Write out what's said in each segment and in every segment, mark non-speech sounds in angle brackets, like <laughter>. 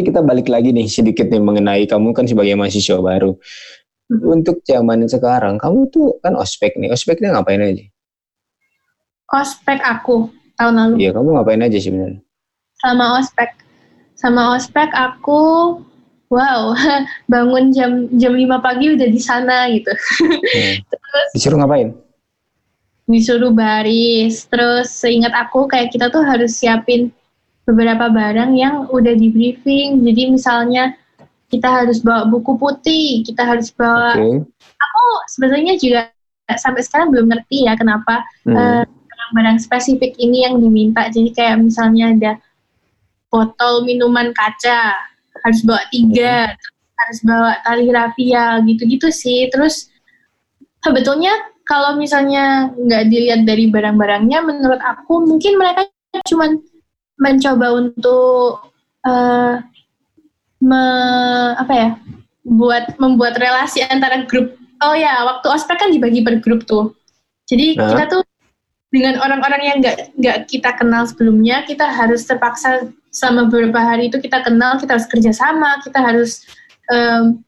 Tapi kita balik lagi nih sedikit nih mengenai kamu kan sebagai mahasiswa baru. Hmm. Untuk zaman sekarang, kamu tuh kan ospek nih. Ospeknya ngapain aja? Ospek aku tahun lalu. Iya, kamu ngapain aja sih benar? Sama ospek. Sama ospek aku wow, <laughs> bangun jam jam 5 pagi udah di sana gitu. Hmm. <laughs> Terus disuruh ngapain? Disuruh baris. Terus seingat aku kayak kita tuh harus siapin beberapa barang yang udah di briefing. Jadi misalnya kita harus bawa buku putih, kita harus bawa. Okay. Aku sebenarnya juga sampai sekarang belum ngerti ya kenapa hmm. uh, barang spesifik ini yang diminta. Jadi kayak misalnya ada botol minuman kaca harus bawa tiga, hmm. harus bawa tali rafia gitu-gitu sih. Terus sebetulnya kalau misalnya nggak dilihat dari barang-barangnya, menurut aku mungkin mereka cuma mencoba untuk uh, me, apa ya buat membuat relasi antara grup oh ya waktu ospek kan dibagi per grup tuh jadi nah. kita tuh dengan orang-orang yang nggak nggak kita kenal sebelumnya kita harus terpaksa selama beberapa hari itu kita kenal kita harus kerja sama kita harus um,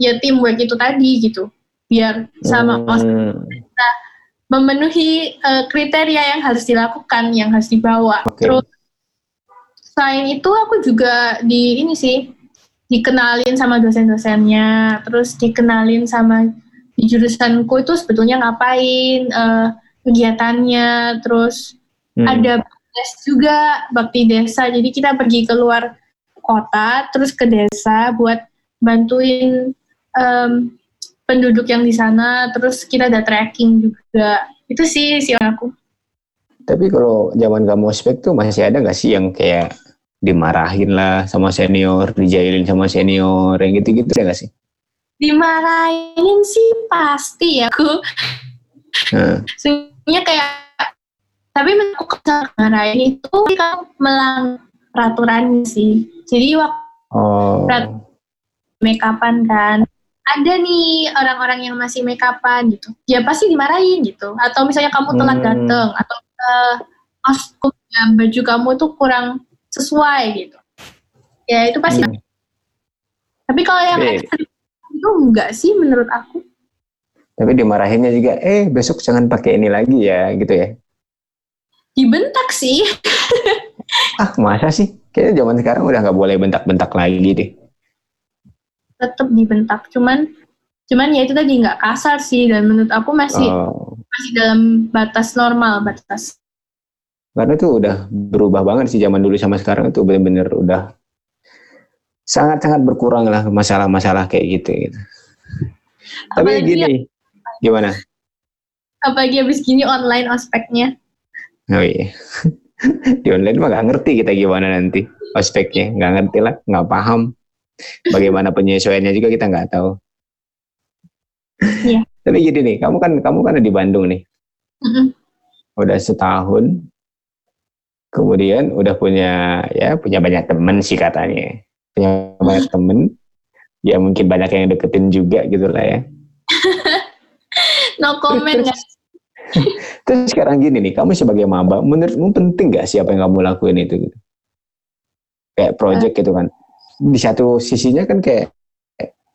ya teamwork itu tadi gitu biar sama hmm. kita memenuhi uh, kriteria yang harus dilakukan yang harus dibawa okay. terus selain itu aku juga di ini sih dikenalin sama dosen-dosennya, terus dikenalin sama di jurusanku itu sebetulnya ngapain uh, kegiatannya, terus hmm. ada des juga bakti desa, jadi kita pergi keluar kota, terus ke desa buat bantuin um, penduduk yang di sana, terus kita ada tracking juga. Itu sih sih aku. Tapi kalau zaman kamu ospek tuh masih ada nggak sih yang kayak dimarahin lah sama senior, dijailin sama senior, yang gitu-gitu ya gak sih? Dimarahin sih pasti ya aku. Hmm. Sebenarnya kayak tapi aku marahin itu kan melang peraturan sih. Jadi waktu oh. make upan kan ada nih orang-orang yang masih make upan gitu. Ya pasti dimarahin gitu. Atau misalnya kamu telat hmm. datang atau uh, baju kamu tuh kurang sesuai gitu. Ya itu pasti. Hmm. tapi kalau yang itu enggak sih menurut aku. Tapi dimarahinnya juga eh besok jangan pakai ini lagi ya gitu ya. Dibentak sih. <laughs> Ah masa sih? Kayaknya zaman sekarang udah nggak boleh bentak-bentak lagi deh. Tetap dibentak cuman cuman ya itu tadi nggak kasar sih dan menurut aku masih oh. masih dalam batas normal batas karena itu udah berubah banget sih zaman dulu sama sekarang itu bener-bener udah sangat-sangat berkurang lah masalah-masalah kayak gitu gitu. Tapi gini, ya, gimana? Apalagi habis gini online ospeknya. Oh iya. <laughs> Di online mah gak ngerti kita gimana nanti ospeknya. Gak ngerti lah, gak paham. Bagaimana penyesuaiannya juga kita nggak tahu. Iya. Tapi gini nih, kamu kan kamu kan di Bandung nih. Mm -hmm. Udah setahun kemudian udah punya ya punya banyak temen sih katanya. Punya banyak temen. Ya mungkin banyak yang deketin juga gitu lah ya. <laughs> No comment terus, <laughs> terus sekarang gini nih kamu sebagai maba menurutmu penting gak siapa yang kamu lakuin itu gitu? Kayak project gitu kan. Di satu sisinya kan kayak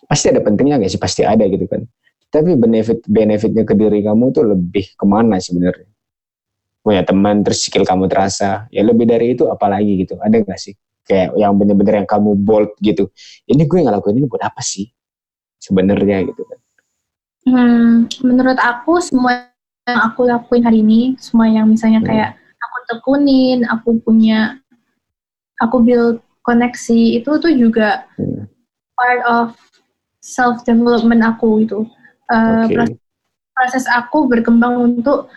pasti ada pentingnya gak sih? Pasti ada gitu kan. Tapi benefit benefitnya ke diri kamu tuh lebih ke mana sebenarnya punya teman terus skill kamu terasa. Ya lebih dari itu apalagi gitu. Ada nggak sih? Kayak yang bener-bener yang kamu bold gitu. Ini gue ngelakuin ini buat apa sih? Sebenarnya gitu kan. Hmm, menurut aku semua yang aku lakuin hari ini semua yang misalnya hmm. kayak aku tekunin aku punya aku build koneksi itu tuh juga hmm. part of self development aku itu uh, okay. proses, proses aku berkembang untuk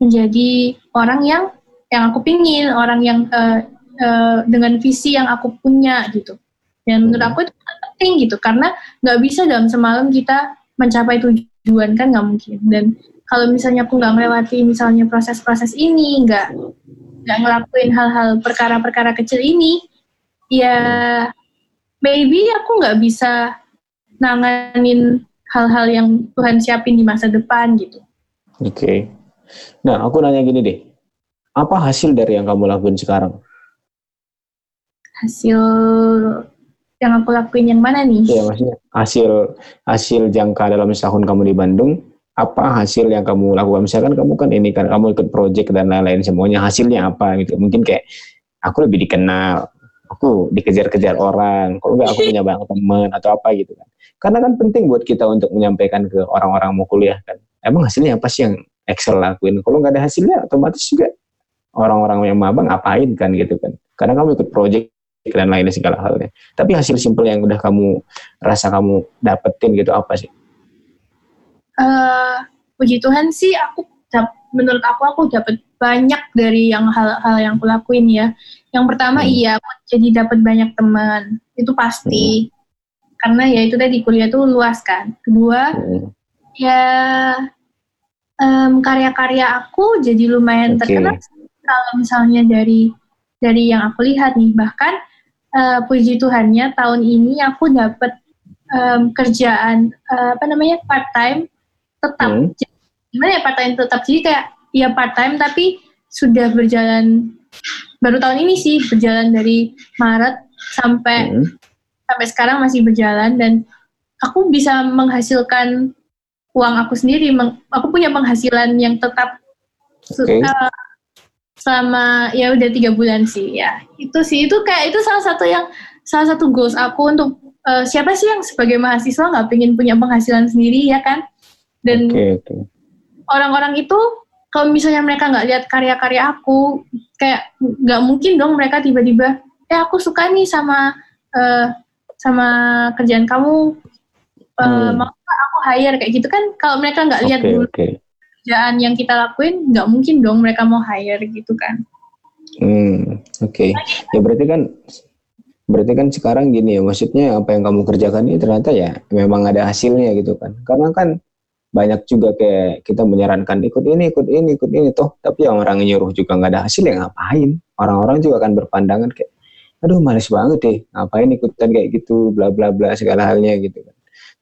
menjadi orang yang yang aku pingin, orang yang uh, uh, dengan visi yang aku punya gitu. Dan menurut hmm. aku itu penting gitu karena nggak bisa dalam semalam kita mencapai tujuan kan nggak mungkin. Dan kalau misalnya aku nggak melewati misalnya proses-proses ini, nggak nggak ngelakuin hal-hal perkara-perkara kecil ini, ya maybe aku nggak bisa nanganin hal-hal yang Tuhan siapin di masa depan gitu. Oke. Okay. Nah, aku nanya gini deh. Apa hasil dari yang kamu lakuin sekarang? Hasil yang aku lakuin yang mana nih? Iya maksudnya hasil hasil jangka dalam setahun kamu di Bandung apa hasil yang kamu lakukan misalkan kamu kan ini kan kamu ikut project dan lain-lain semuanya hasilnya apa gitu mungkin kayak aku lebih dikenal aku dikejar-kejar orang kalau enggak aku punya banyak teman atau apa gitu kan karena kan penting buat kita untuk menyampaikan ke orang-orang mau kuliah kan emang hasilnya apa sih yang Excel lakuin kalau nggak ada hasilnya otomatis juga orang-orang yang maba ngapain kan gitu kan karena kamu ikut project dan lainnya segala halnya tapi hasil simpel yang udah kamu rasa kamu dapetin gitu apa sih uh, puji Tuhan sih aku menurut aku aku dapat banyak dari yang hal-hal yang aku lakuin ya. Yang pertama hmm. iya aku jadi dapat banyak teman itu pasti hmm. karena ya itu tadi kuliah tuh luas kan. Kedua hmm. ya um, karya-karya aku jadi lumayan okay. terkenal kalau misalnya dari dari yang aku lihat nih bahkan uh, puji Tuhannya tahun ini aku dapat um, kerjaan uh, apa namanya part time tetap hmm. gimana ya part time tetap jadi kayak ya part time tapi sudah berjalan baru tahun ini sih berjalan dari Maret sampai hmm. sampai sekarang masih berjalan dan aku bisa menghasilkan uang aku sendiri meng, aku punya penghasilan yang tetap okay. uh, selama ya udah tiga bulan sih ya itu sih itu kayak itu salah satu yang salah satu goals aku untuk uh, siapa sih yang sebagai mahasiswa nggak pengen punya penghasilan sendiri ya kan dan okay, okay. orang-orang itu kalau misalnya mereka nggak lihat karya-karya aku kayak nggak mungkin dong mereka tiba-tiba eh aku suka nih sama uh, sama kerjaan kamu uh, hmm. mau hire kayak gitu kan kalau mereka nggak lihat okay, dulu okay. kerjaan yang kita lakuin nggak mungkin dong mereka mau hire gitu kan hmm oke okay. ya berarti kan berarti kan sekarang gini ya maksudnya apa yang kamu kerjakan ini ternyata ya memang ada hasilnya gitu kan karena kan banyak juga kayak kita menyarankan ikut ini, ikut ini, ikut ini toh, tapi yang orang nyuruh juga nggak ada hasil ya ngapain? Orang-orang juga akan berpandangan kayak, aduh males banget deh, ngapain ikutan kayak gitu, bla bla bla segala halnya gitu kan.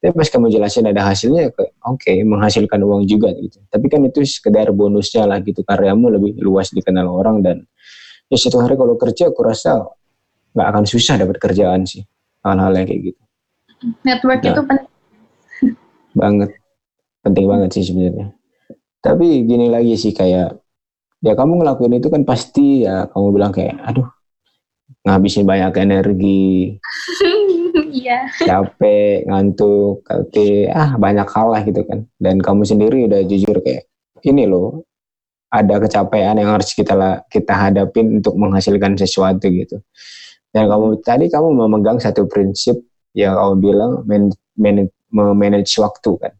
Tapi pas kamu jelasin ada hasilnya, oke okay, menghasilkan uang juga gitu. Tapi kan itu sekedar bonusnya lah gitu, karyamu lebih luas dikenal orang dan ya satu hari kalau kerja aku rasa nggak akan susah dapat kerjaan sih hal-hal yang kayak gitu. Network nah, itu penting. <laughs> Banget penting banget sih sebenarnya tapi gini lagi sih kayak ya kamu ngelakuin itu kan pasti ya kamu bilang kayak aduh ngabisin banyak energi <laughs> iya capek ngantuk tapi ah banyak hal lah gitu kan dan kamu sendiri udah jujur kayak ini loh ada kecapean yang harus kita kita hadapin untuk menghasilkan sesuatu gitu dan kamu tadi kamu memegang satu prinsip yang kamu bilang man, man, manage waktu kan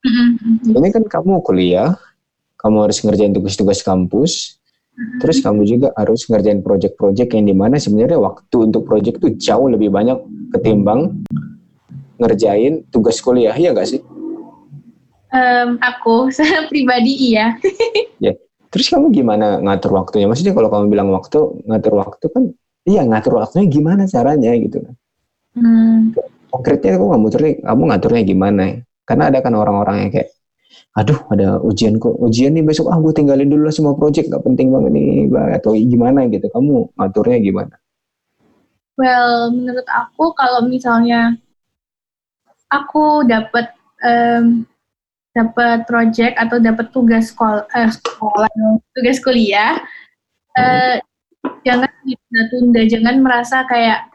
Mm-hmm. Ini kan kamu kuliah, kamu harus ngerjain tugas-tugas kampus, mm-hmm. terus kamu juga harus ngerjain project-project yang di mana sebenarnya waktu untuk project itu jauh lebih banyak ketimbang ngerjain tugas kuliah, iya nggak sih? Um, aku, saya <laughs> pribadi iya. <laughs> ya, terus kamu gimana ngatur waktunya? Maksudnya kalau kamu bilang waktu, ngatur waktu kan, iya ngatur waktunya gimana caranya gitu kan? Hmm. Konkretnya kamu ngaturnya, kamu ngaturnya gimana ya? Karena ada kan orang-orang yang kayak, aduh ada ujian kok, ujian nih besok, ah gue tinggalin dulu lah semua project, gak penting banget nih, atau gimana gitu. Kamu ngaturnya gimana? Well, menurut aku kalau misalnya aku dapat um, dapat project atau dapat tugas sekolah, uh, sekolah tugas kuliah, uh, jangan ditunda-tunda, jangan merasa kayak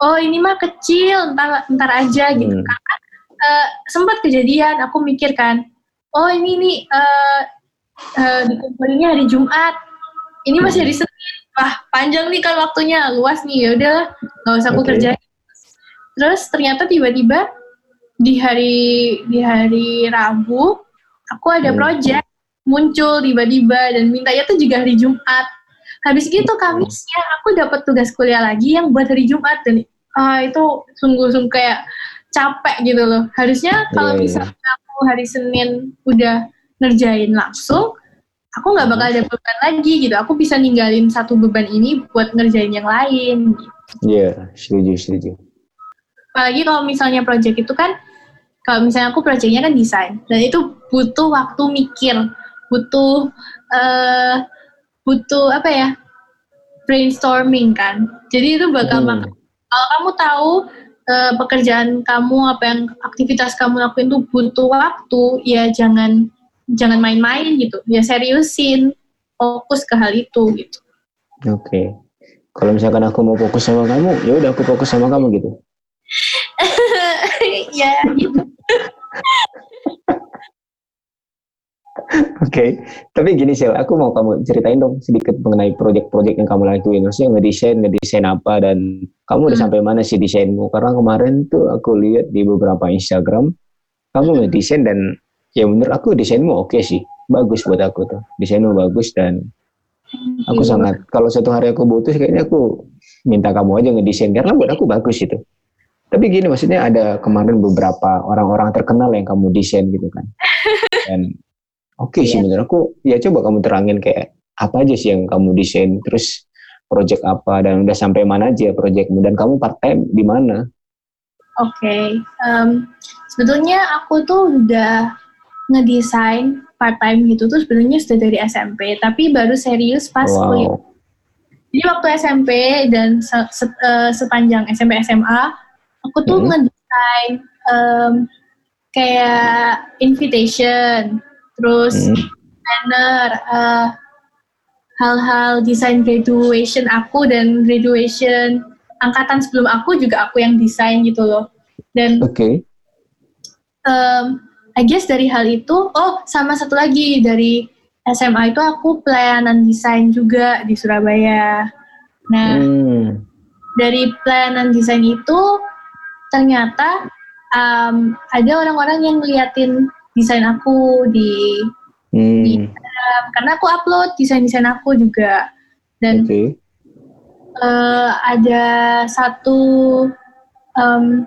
oh ini mah kecil, ntar ntar aja gitu. Hmm. Karena uh, sempat kejadian aku mikir kan oh ini nih uh, uh, dikumpulinnya hari Jumat ini masih hari Senin wah panjang nih kan waktunya luas nih ya udah nggak usah aku okay. kerjain terus ternyata tiba-tiba di hari di hari Rabu aku ada hmm. project muncul tiba-tiba dan mintanya tuh juga hari Jumat habis gitu Kamisnya aku dapat tugas kuliah lagi yang buat hari Jumat dan uh, itu sungguh-sungguh kayak capek gitu loh. Harusnya kalau yeah, iya. misalnya aku hari Senin udah ngerjain langsung, aku nggak bakal ada beban lagi gitu. Aku bisa ninggalin satu beban ini buat ngerjain yang lain. Iya, yeah, setuju, setuju. Apalagi kalau misalnya project itu kan, kalau misalnya aku projectnya kan desain, dan itu butuh waktu mikir, butuh uh, butuh apa ya brainstorming kan. Jadi itu bakal hmm. kalau kamu tahu uh, pekerjaan kamu apa yang aktivitas kamu lakuin tuh butuh waktu ya jangan jangan main-main gitu ya seriusin fokus ke hal itu gitu oke okay. kalau misalkan aku mau fokus sama kamu ya udah aku fokus sama kamu gitu <laughs> ya gitu <laughs> Oke, okay. tapi gini sih, aku mau kamu ceritain dong sedikit mengenai proyek-proyek yang kamu lakuin. Maksudnya ngedesain, ngedesain apa dan kamu udah hmm. sampai mana sih desainmu? Karena kemarin tuh aku lihat di beberapa Instagram, kamu hmm. ngedesain dan ya menurut aku desainmu oke okay sih, bagus buat aku tuh. Desainmu bagus dan aku hmm. sangat kalau satu hari aku butuh kayaknya aku minta kamu aja ngedesain karena buat aku bagus itu. Tapi gini maksudnya ada kemarin beberapa orang-orang terkenal yang kamu desain gitu kan. <laughs> Dan Oke okay yeah. sih menurut aku ya coba kamu terangin kayak apa aja sih yang kamu desain terus project apa dan udah sampai mana aja projectmu dan kamu part time di mana? Oke, okay. um, sebetulnya aku tuh udah ngedesain part time gitu tuh sebenarnya sudah dari SMP tapi baru serius pas wow. kuliah. Jadi waktu SMP dan se se uh, sepanjang SMP SMA aku tuh hmm. ngedesain um, kayak invitation terus hmm. planner, uh, hal-hal desain graduation aku dan graduation angkatan sebelum aku juga aku yang desain gitu loh. Dan okay. um, I guess dari hal itu, oh sama satu lagi dari SMA itu aku pelayanan desain juga di Surabaya. Nah, hmm. dari pelayanan desain itu ternyata um, ada orang-orang yang ngeliatin desain aku di, hmm. di karena aku upload desain-desain aku juga dan okay. uh, eh, ada satu um,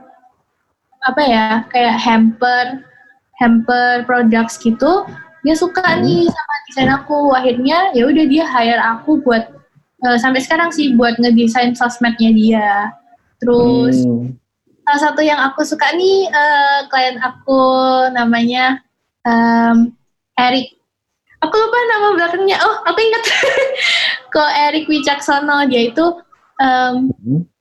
apa ya kayak hamper hamper products gitu dia suka hmm. nih sama desain aku akhirnya ya udah dia hire aku buat uh, sampai sekarang sih buat ngedesain sosmednya dia terus hmm salah satu yang aku suka nih uh, klien aku namanya um, Eric. Aku lupa nama belakangnya. Oh, aku ingat. <laughs> Kok Eric Wicaksono dia itu um,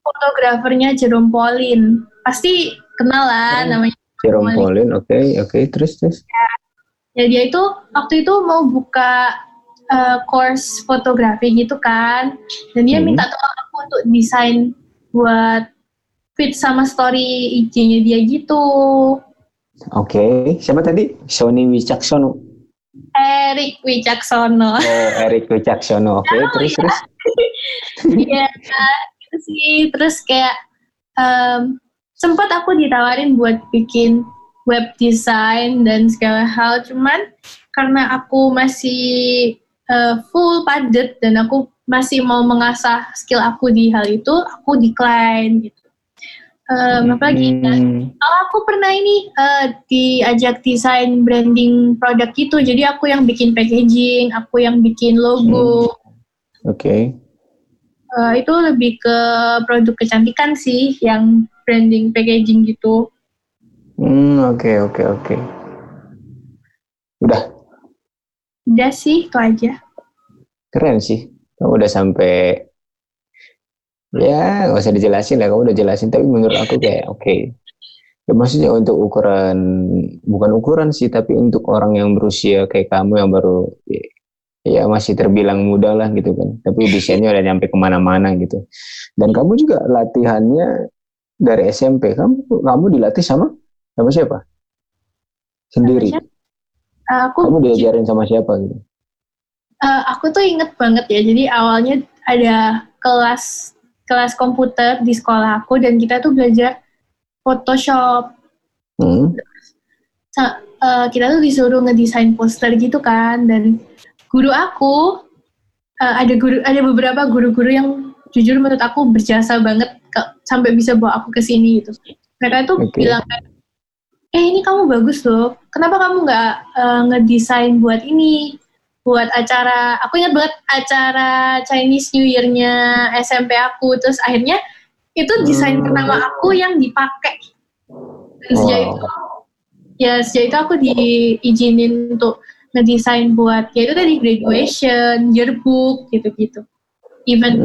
fotografernya Jerome Pauline. Pasti kenal lah oh, namanya. Jerome Pauline, oke, okay, oke, okay. terus terus. Ya. ya dia itu waktu itu mau buka uh, course fotografi gitu kan, dan dia hmm. minta tolong aku untuk desain buat fit sama story IG-nya dia gitu. Oke, okay. siapa tadi? Sony Wicaksono. Erik Wicaksono. Oh, Erik Wicaksono. Oke, okay, oh, terus ya. terus. <laughs> Iya, gitu sih. Terus kayak um, sempat aku ditawarin buat bikin web design dan segala hal, cuman karena aku masih uh, full padet dan aku masih mau mengasah skill aku di hal itu, aku decline gitu um, apa lagi hmm. oh aku pernah ini uh, diajak desain branding produk itu jadi aku yang bikin packaging aku yang bikin logo hmm. oke okay. uh, itu lebih ke produk kecantikan sih yang branding packaging gitu. Hmm oke okay, oke okay, oke. Okay. udah. Udah sih itu aja. Keren sih. Kamu udah sampai ya nggak usah dijelasin lah. Kamu udah jelasin tapi menurut aku kayak oke. Okay. ya maksudnya untuk ukuran bukan ukuran sih tapi untuk orang yang berusia kayak kamu yang baru ya, ya masih terbilang muda lah gitu kan. Tapi desainnya udah nyampe ke mana-mana gitu. Dan kamu juga latihannya dari SMP kamu kamu dilatih sama sama siapa? Sendiri? Aku kamu diajarin sama siapa gitu? Uh, aku tuh inget banget ya. Jadi awalnya ada kelas kelas komputer di sekolah aku dan kita tuh belajar Photoshop. Hmm. So, uh, eh, kita tuh disuruh ngedesain poster gitu kan. Dan guru aku uh, ada guru ada beberapa guru-guru yang jujur menurut aku berjasa banget sampai bisa bawa aku ke sini gitu. Mereka tuh okay. bilang eh ini kamu bagus loh. Kenapa kamu nggak uh, ngedesain buat ini? buat acara aku ingat banget acara Chinese New Year-nya SMP aku terus akhirnya itu desain hmm. pertama aku yang dipakai dan sejak itu ya sejak itu aku diizinin untuk ngedesain buat ya itu tadi graduation, yearbook gitu-gitu, event hmm.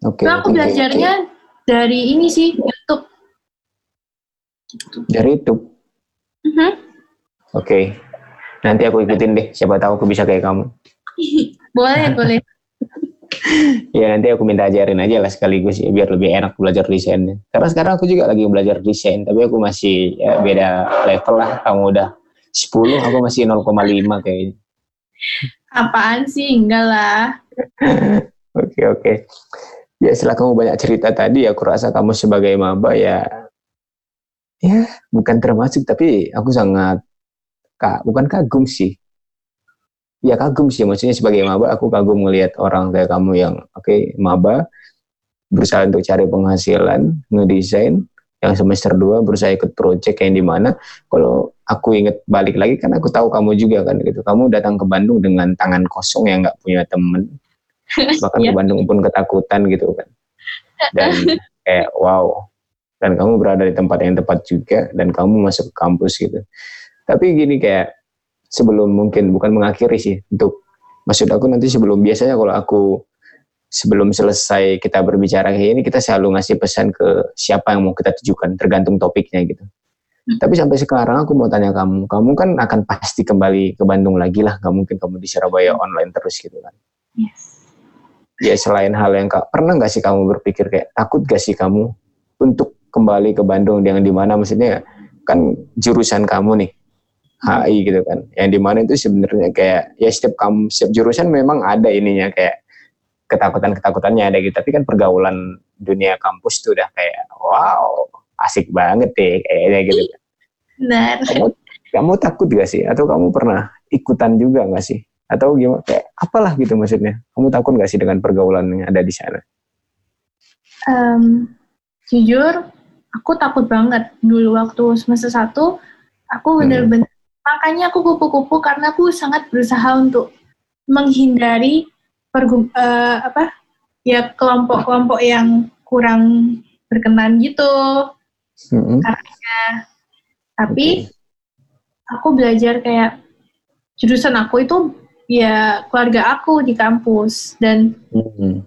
Oke. Nah, aku oke, belajarnya dari ini sih YouTube. oke. dari YouTube. Mhm. Oke. Nanti aku ikutin deh. Siapa tahu aku bisa kayak kamu. <laughs> Boleh, boleh. <laughs> Ya nanti aku minta ajarin aja lah sekaligus ya biar lebih enak belajar desainnya. Karena sekarang aku juga lagi belajar desain, tapi aku masih ya, beda level lah. Kamu udah 10, aku masih 0,5 kayaknya. Apaan sih? Enggak lah. <laughs> Oke oke. Ya setelah kamu banyak cerita tadi, aku rasa kamu sebagai maba ya, ya bukan termasuk, tapi aku sangat kak, bukan kagum sih. Ya kagum sih, maksudnya sebagai maba aku kagum ngelihat orang kayak kamu yang oke maba berusaha untuk cari penghasilan, ngedesain, yang semester 2 berusaha ikut project yang di mana kalau aku inget balik lagi kan aku tahu kamu juga kan gitu. Kamu datang ke Bandung dengan tangan kosong yang nggak punya temen bahkan ke Iya. Bandung pun ketakutan gitu kan. <laughs> Dan kayak wow dan kamu berada di tempat yang tepat juga dan kamu masuk ke kampus gitu. Tapi gini kayak sebelum mungkin bukan mengakhiri sih untuk maksud aku nanti sebelum biasanya kalau aku sebelum selesai kita berbicara kayak ini kita selalu ngasih pesan ke siapa yang mau kita tujukan tergantung topiknya gitu. Tapi sampai sekarang aku mau tanya kamu kamu kan akan pasti kembali ke Bandung lagi lah nggak mungkin kamu di Surabaya online terus gitu kan. Yes. Ya selain hal yang kak pernah nggak sih kamu berpikir kayak takut gak sih kamu untuk kembali ke Bandung? Yang di mana maksudnya kan jurusan kamu nih HI gitu kan. Yang di mana itu sebenarnya kayak ya setiap kamu setiap jurusan memang ada ininya kayak ketakutan ketakutannya ada gitu. Tapi kan pergaulan dunia kampus tuh udah kayak wow asik banget deh kayaknya gitu. Kan. Benar. kamu kamu takut gak sih? Atau kamu pernah ikutan juga gak sih atau gimana kayak apalah gitu maksudnya kamu takut gak sih dengan pergaulan yang ada di sana Em, jujur, aku takut banget dulu waktu semester 1, aku Hmm. bener-bener, makanya aku kupu-kupu karena aku sangat berusaha untuk menghindari pergum, eh, apa, ya kelompok-kelompok yang kurang berkenan gitu. Mm-mm. Tapi aku belajar kayak jurusan aku itu ya keluarga aku di kampus dan Mm-mm.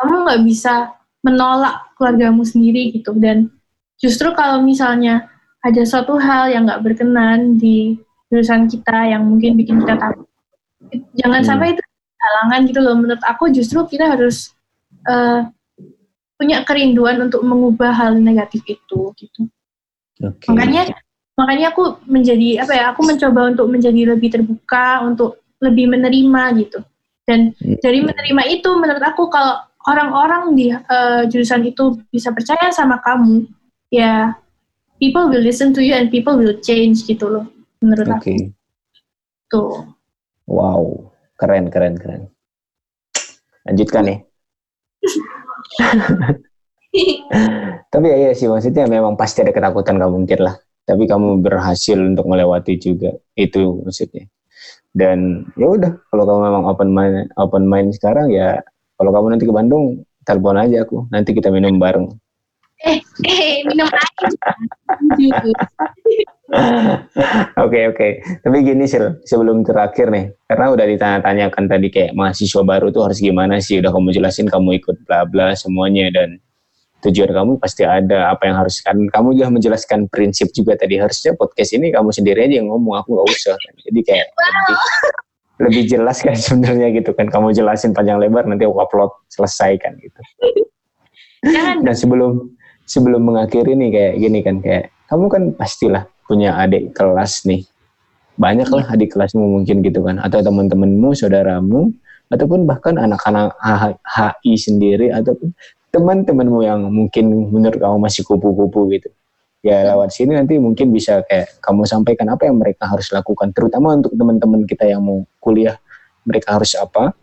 kamu nggak bisa menolak keluargamu sendiri gitu dan justru kalau misalnya ada suatu hal yang nggak berkenan di jurusan kita yang mungkin bikin kita takut jangan Hmm. sampai itu halangan gitu loh menurut aku justru kita harus eh, punya kerinduan untuk mengubah hal negatif itu gitu Oke. makanya makanya aku menjadi apa ya aku mencoba untuk menjadi lebih terbuka untuk lebih menerima gitu dan Hmm. dari menerima itu menurut aku kalau orang-orang di eh, jurusan itu bisa percaya sama kamu ya people will listen to you and people will change gitu loh menurut Oke. aku tuh Wow, keren keren keren. Lanjutkan nih. <laughs> Tapi ya iya sih maksudnya memang pasti ada ketakutan kamu mungkin lah. Tapi kamu berhasil untuk melewati juga itu maksudnya. Dan ya udah kalau kamu memang open mind open mind sekarang ya kalau kamu nanti ke Bandung telepon aja aku nanti kita minum bareng. eh eh minum air Jujur. <laughs> Oke oke. Tapi gini Sil, sebelum terakhir nih, karena udah ditanya-tanyakan tadi kayak mahasiswa baru tuh harus gimana sih? Udah kamu jelasin kamu ikut bla bla semuanya dan tujuan kamu pasti ada apa yang harus kan kamu juga menjelaskan prinsip juga tadi. Harusnya podcast ini kamu sendiri aja yang ngomong aku nggak usah. Jadi kayak <laughs> lebih, lebih jelas kan <laughs> sebenarnya gitu kan. Kamu jelasin panjang lebar nanti aku upload selesai kan gitu. Dan sebelum sebelum mengakhiri nih kayak gini kan kayak kamu kan pastilah punya adik kelas nih. Banyak lah adik kelasmu mungkin gitu kan. Atau teman-temanmu saudaramu ataupun bahkan anak-anak HI sendiri ataupun teman-temanmu yang mungkin menurut kamu masih kupu-kupu gitu. Ya lewat sini nanti mungkin bisa kayak kamu sampaikan apa yang mereka harus lakukan terutama untuk teman-teman kita yang mau kuliah. Mereka harus apa?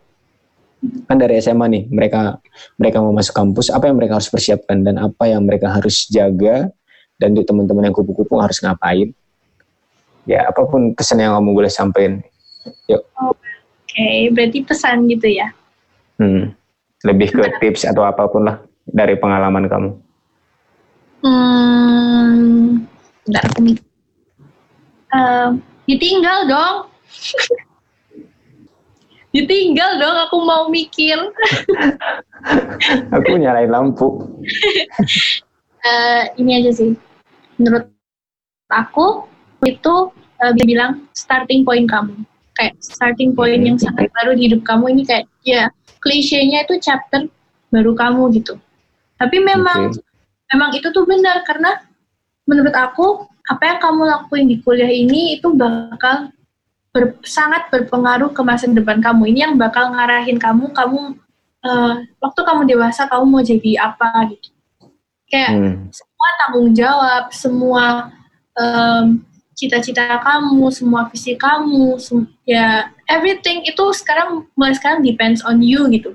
Kan dari SMA nih mereka mereka mau masuk kampus apa yang mereka harus persiapkan dan apa yang mereka harus jaga? Dan untuk teman-teman yang kupu-kupu harus ngapain? Ya apa pun pesan yang kamu boleh sampaikan. Oke. Berarti pesan gitu ya? Hmm, lebih ke tips atau apa pun lah dari pengalaman kamu Hmm, bentar aku mikir. Eh, ditinggal dong. <laughs> Ditinggal dong, aku mau mikir. aku nyalain lampu. uh, <laughs> ini aja sih. Menurut aku itu uh, bilang starting point kamu. Kayak starting point yang sangat baru di hidup kamu ini kayak ya klisenya itu chapter baru kamu gitu. Tapi memang okay. memang itu tuh benar karena menurut aku apa yang kamu lakuin di kuliah ini itu bakal ber, sangat berpengaruh ke masa depan kamu. Ini yang bakal ngarahin kamu, kamu uh, waktu kamu dewasa kamu mau jadi apa gitu. Kayak hmm. semua tanggung jawab, semua um, cita-cita kamu, semua visi kamu, sem ya everything itu sekarang mulai sekarang depends on you gitu.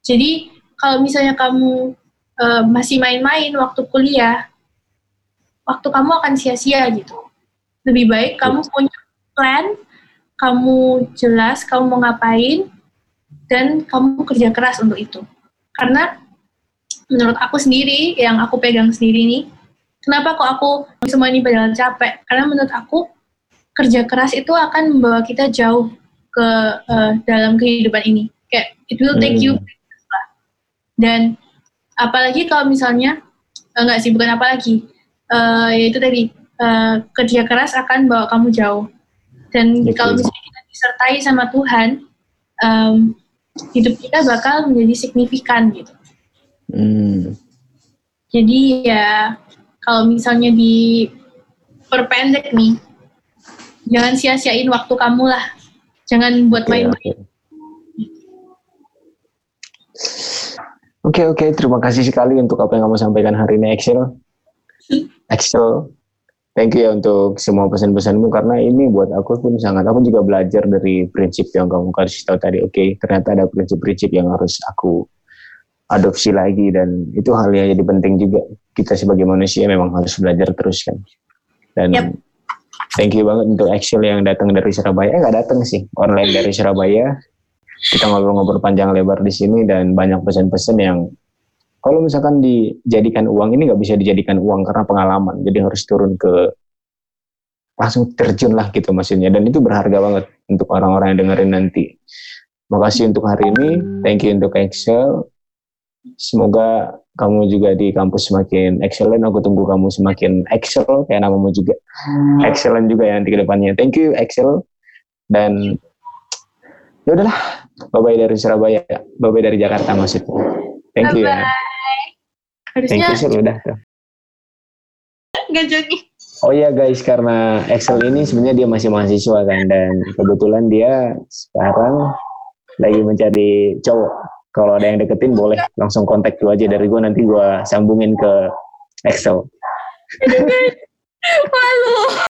Jadi kalau misalnya kamu uh, masih main-main waktu kuliah, waktu kamu akan sia-sia gitu. Lebih baik kamu punya plan kamu jelas kamu mau ngapain dan kamu kerja keras untuk itu. Karena menurut aku sendiri, yang aku pegang sendiri nih, kenapa kok aku semua ini padahal capek? Karena menurut aku kerja keras itu akan membawa kita jauh ke uh, dalam kehidupan ini. Kayak it will take hmm. you dan apalagi kalau misalnya enggak sih bukan apalagi uh, yaitu tadi uh, kerja keras akan bawa kamu jauh dan Betul. kalau misalnya kita disertai sama Tuhan, um, hidup kita bakal menjadi signifikan gitu. Hmm. Jadi ya kalau misalnya di perpendek nih, jangan sia-siain waktu kamu lah. Jangan buat main-main. Oke oke, terima kasih sekali untuk apa yang kamu sampaikan hari ini, Excel. Excel <laughs> thank you ya untuk semua pesan-pesanmu karena ini buat aku pun sangat aku juga belajar dari prinsip yang kamu kasih tahu tadi oke okay, ternyata ada prinsip-prinsip yang harus aku adopsi lagi dan itu hal yang jadi penting juga. Kita sebagai manusia memang harus belajar terus kan. Dan yep. thank you banget untuk Excel yang datang dari Surabaya. Eh nggak datang sih online dari Surabaya. Kita ngobrol-ngobrol panjang lebar di sini dan banyak pesan-pesan yang kalau misalkan dijadikan uang ini nggak bisa dijadikan uang karena pengalaman. Jadi harus turun ke langsung terjun lah gitu maksudnya. Dan itu berharga banget untuk orang-orang yang dengerin nanti. Makasih untuk hari ini. Thank you untuk Excel semoga kamu juga di kampus semakin excellent. Aku tunggu kamu semakin excel kayak namamu juga. Excellent juga ya nanti ke depannya. Thank you Excel. Dan ya udahlah. Bye bye dari Surabaya. Bye bye dari Jakarta maksudnya. Thank you ya. Harusnya Thank you, udah. Gak jadi. Oh iya guys, karena Excel ini sebenarnya dia masih mahasiswa kan. Dan kebetulan dia sekarang lagi mencari cowok. Kalau ada yang deketin boleh langsung kontak gue aja dari gue nanti gue sambungin ke Excel. Malu.